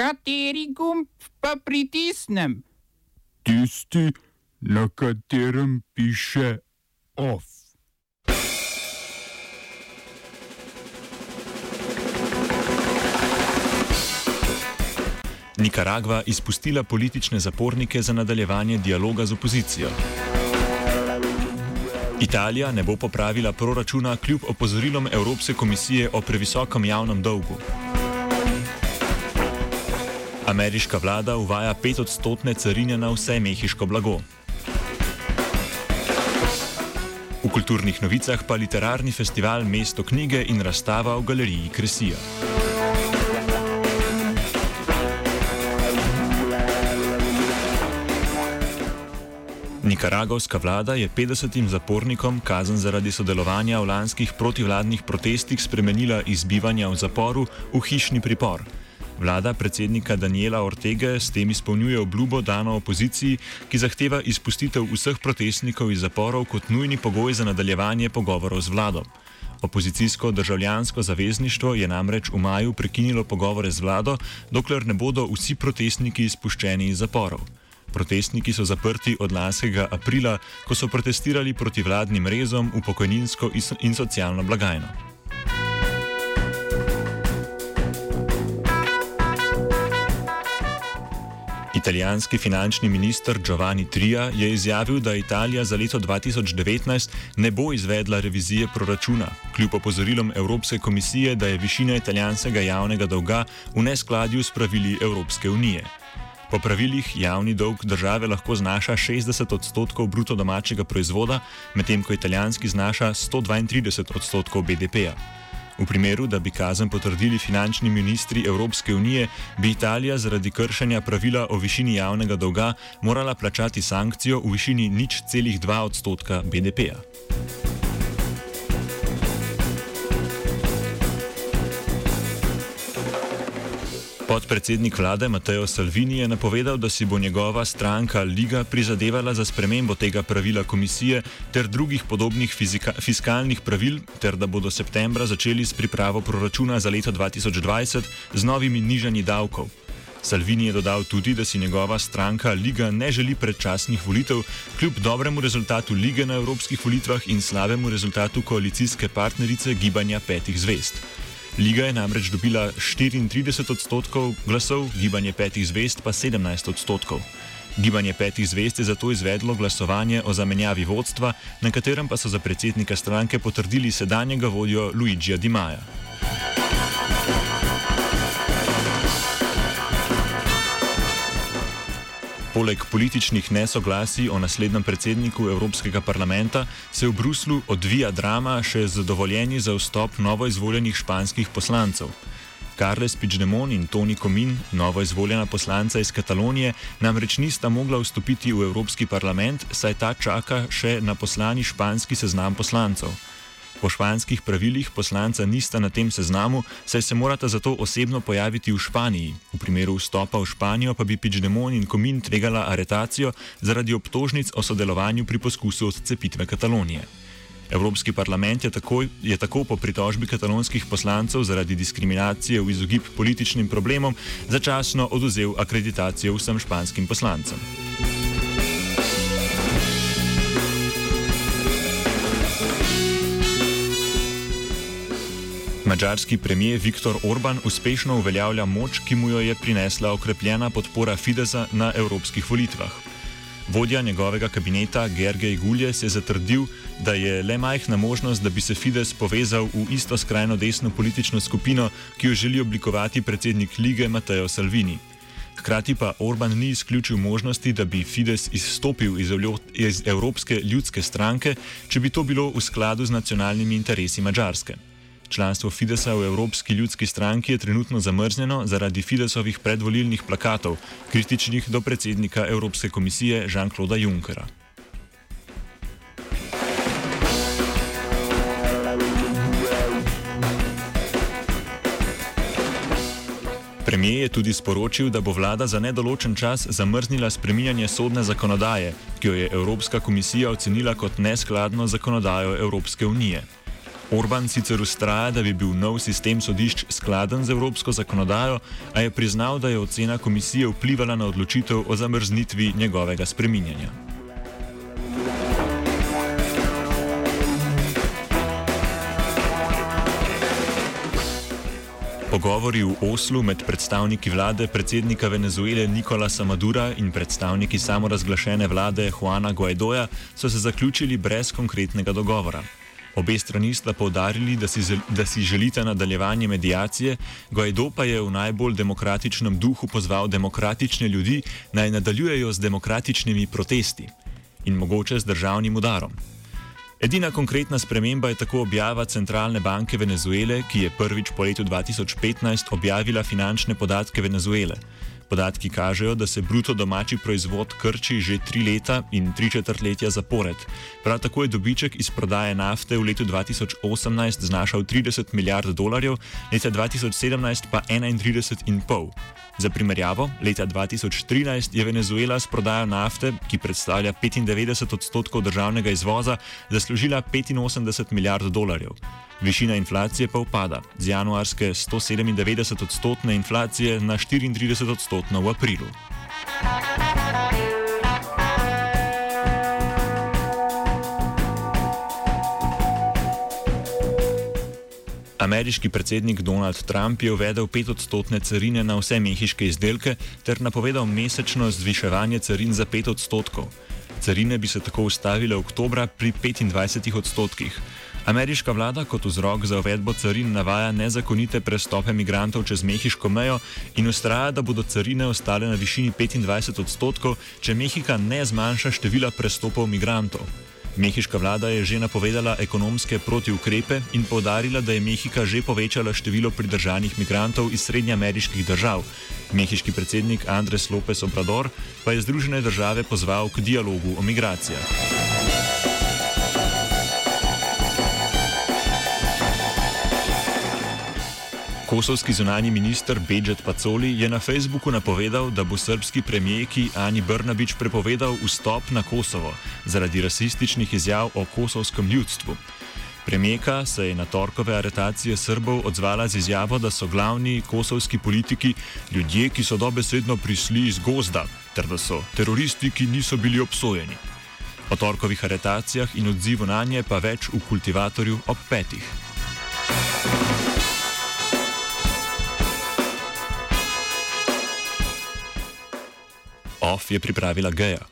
Kateri gumb pa pritisnem? Tisti, na katerem piše OF. Nikaragva izpustila politične zapornike za nadaljevanje dialoga z opozicijo. Italija ne bo popravila proračuna kljub opozorilom Evropske komisije o previsokem javnem dolgu. Ameriška vlada uvaja petodstotne carine na vse mehiško blago. V kulturnih novicah pa literarni festival Mesto knjige in razstava v galeriji Kresija. Nikaragovska vlada je 50 zapornikom kazen zaradi sodelovanja v lanskih protivladnih protestih spremenila iz bivanja v zaporu v hišni pripor. Vlada predsednika Daniela Ortega s tem izpolnjuje obljubo dano opoziciji, ki zahteva izpustitev vseh protestnikov iz zaporov kot nujni pogoj za nadaljevanje pogovorov z vlado. Opozicijsko državljansko zavezništvo je namreč v maju prekinilo pogovore z vlado, dokler ne bodo vsi protestniki izpuščeni iz zaporov. Protestniki so zaprti od lanskega aprila, ko so protestirali proti vladnim rezom v pokojninsko in socialno blagajno. Italijanski finančni minister Giovanni Tria je izjavil, da Italija za leto 2019 ne bo izvedla revizije proračuna, kljub opozorilom Evropske komisije, da je višina italijanskega javnega dolga v neskladju s pravili Evropske unije. Po pravilih javni dolg države lahko znaša 60 odstotkov bruto domačega proizvoda, medtem ko italijanski znaša 132 odstotkov BDP-ja. V primeru, da bi kazen potrdili finančni ministri Evropske unije, bi Italija zaradi kršenja pravila o višini javnega dolga morala plačati sankcijo v višini nič celih 2 odstotka BDP-ja. Podpredsednik vlade Mateo Salvini je napovedal, da si bo njegova stranka Liga prizadevala za spremembo tega pravila komisije ter drugih podobnih fizika, fiskalnih pravil, ter da bodo septembra začeli s pripravo proračuna za leto 2020 z novimi nižanji davkov. Salvini je dodal tudi, da si njegova stranka Liga ne želi predčasnih volitev, kljub dobremu rezultatu Lige na evropskih volitvah in slabemu rezultatu koalicijske partnerice Gibanja petih zvest. Liga je namreč dobila 34 odstotkov glasov, gibanje petih zvest pa 17 odstotkov. Gibanje petih zvest je zato izvedlo glasovanje o zamenjavi vodstva, na katerem pa so za predsednika stranke potrdili sedanjega vodjo Luigija Di Poleg političnih nesoglasij o naslednjem predsedniku Evropskega parlamenta se v Bruslu odvija drama še z dovoljenji za vstop novoizvoljenih španskih poslancev. Carles Puigdemont in Toni Comin, novoizvoljena poslanca iz Katalonije, namreč nista mogla vstopiti v Evropski parlament, saj ta čaka še na poslani španski seznam poslancev. Po španskih pravilih poslanca nista na tem seznamu, saj se morata zato osebno pojaviti v Španiji. V primeru vstopa v Španijo pa bi Pičdemon in Komin tvegala aretacijo zaradi obtožnic o sodelovanju pri poskusu odcepitve Katalonije. Evropski parlament je tako, je tako po pritožbi katalonskih poslancev zaradi diskriminacije v izogib političnim problemom začasno oduzel akreditacijo vsem španskim poslancem. Mačarski premijer Viktor Orban uspešno uveljavlja moč, ki mu jo je prinesla okrepljena podpora Fidesa na evropskih volitvah. Vodja njegovega kabineta Gergej Guljes je zatrdil, da je le majhna možnost, da bi se Fides povezal v isto skrajno desno politično skupino, ki jo želi oblikovati predsednik lige Mateo Salvini. Hkrati pa Orban ni izključil možnosti, da bi Fides izstopil iz Evropske ljudske stranke, če bi to bilo v skladu z nacionalnimi interesi Mačarske. Članstvo Fidesa v Evropski ljudski stranki je trenutno zamrznjeno zaradi Fidesovih predvolilnih plakatov, kritičnih do predsednika Evropske komisije Jean-Claude Junckera. Premijer je tudi sporočil, da bo vlada za nedoločen čas zamrznila spreminjanje sodne zakonodaje, ki jo je Evropska komisija ocenila kot neskladno zakonodajo Evropske unije. Orban sicer ustraja, da bi bil nov sistem sodišč skladen z evropsko zakonodajo, a je priznal, da je ocena komisije vplivala na odločitev o zamrznitvi njegovega spreminjanja. Pogovori v Oslu med predstavniki vlade predsednika Venezuele Nikolasa Madura in predstavniki samorazglašene vlade Juana Guaidoja so se zaključili brez konkretnega dogovora. Obe strani sta povdarili, da si, da si želita nadaljevanje medijacije, Guaido pa je v najbolj demokratičnem duhu pozval demokratične ljudi naj nadaljujejo z demokratičnimi protesti in mogoče z državnim udarom. Edina konkretna sprememba je tako objava Centralne banke Venezuele, ki je prvič po letu 2015 objavila finančne podatke Venezuele. Podatki kažejo, da se bruto domači proizvod krči že tri leta in tri četrtletja zapored. Prav tako je dobiček iz prodaje nafte v letu 2018 znašal 30 milijard dolarjev, leta 2017 pa 31,5. Za primerjavo, leta 2013 je Venezuela s prodajo nafte, ki predstavlja 95 odstotkov državnega izvoza, zaslužila 85 milijard dolarjev. Višina inflacije pa upada z januarske 197 odstotne inflacije na 34 odstotno v aprilu. Ameriški predsednik Donald Trump je uvedel petodstotne carine na vse mehiške izdelke ter napovedal mesečno zviševanje carin za pet odstotkov. Carine bi se tako ustavile oktobra pri 25 odstotkih. Ameriška vlada kot vzrok za uvedbo carin navaja nezakonite prestope migrantov čez mehiško mejo in ustraja, da bodo carine ostale na višini 25 odstotkov, če Mehika ne zmanjša števila prestopov migrantov. Mehiška vlada je že napovedala ekonomske protiukrepe in povdarila, da je Mehika že povečala število pridržanih migrantov iz srednjeameriških držav. Mehiški predsednik Andres López Obrador pa je Združene države pozval k dialogu o migracijah. Kosovski zunani minister Beđet Pacoli je na Facebooku napovedal, da bo srpski premijeki Ani Brnabič prepovedal vstop na Kosovo zaradi rasističnih izjav o kosovskem ljudstvu. Premijeka se je na torkove aretacije Srbov odzvala z izjavo, da so glavni kosovski politiki ljudje, ki so dobesedno prišli iz gozda, ter da so teroristi, ki niso bili obsojeni. O torkovih aretacijah in odzivu na nje pa več v kultivatorju ob petih. OF je pripravila Geja.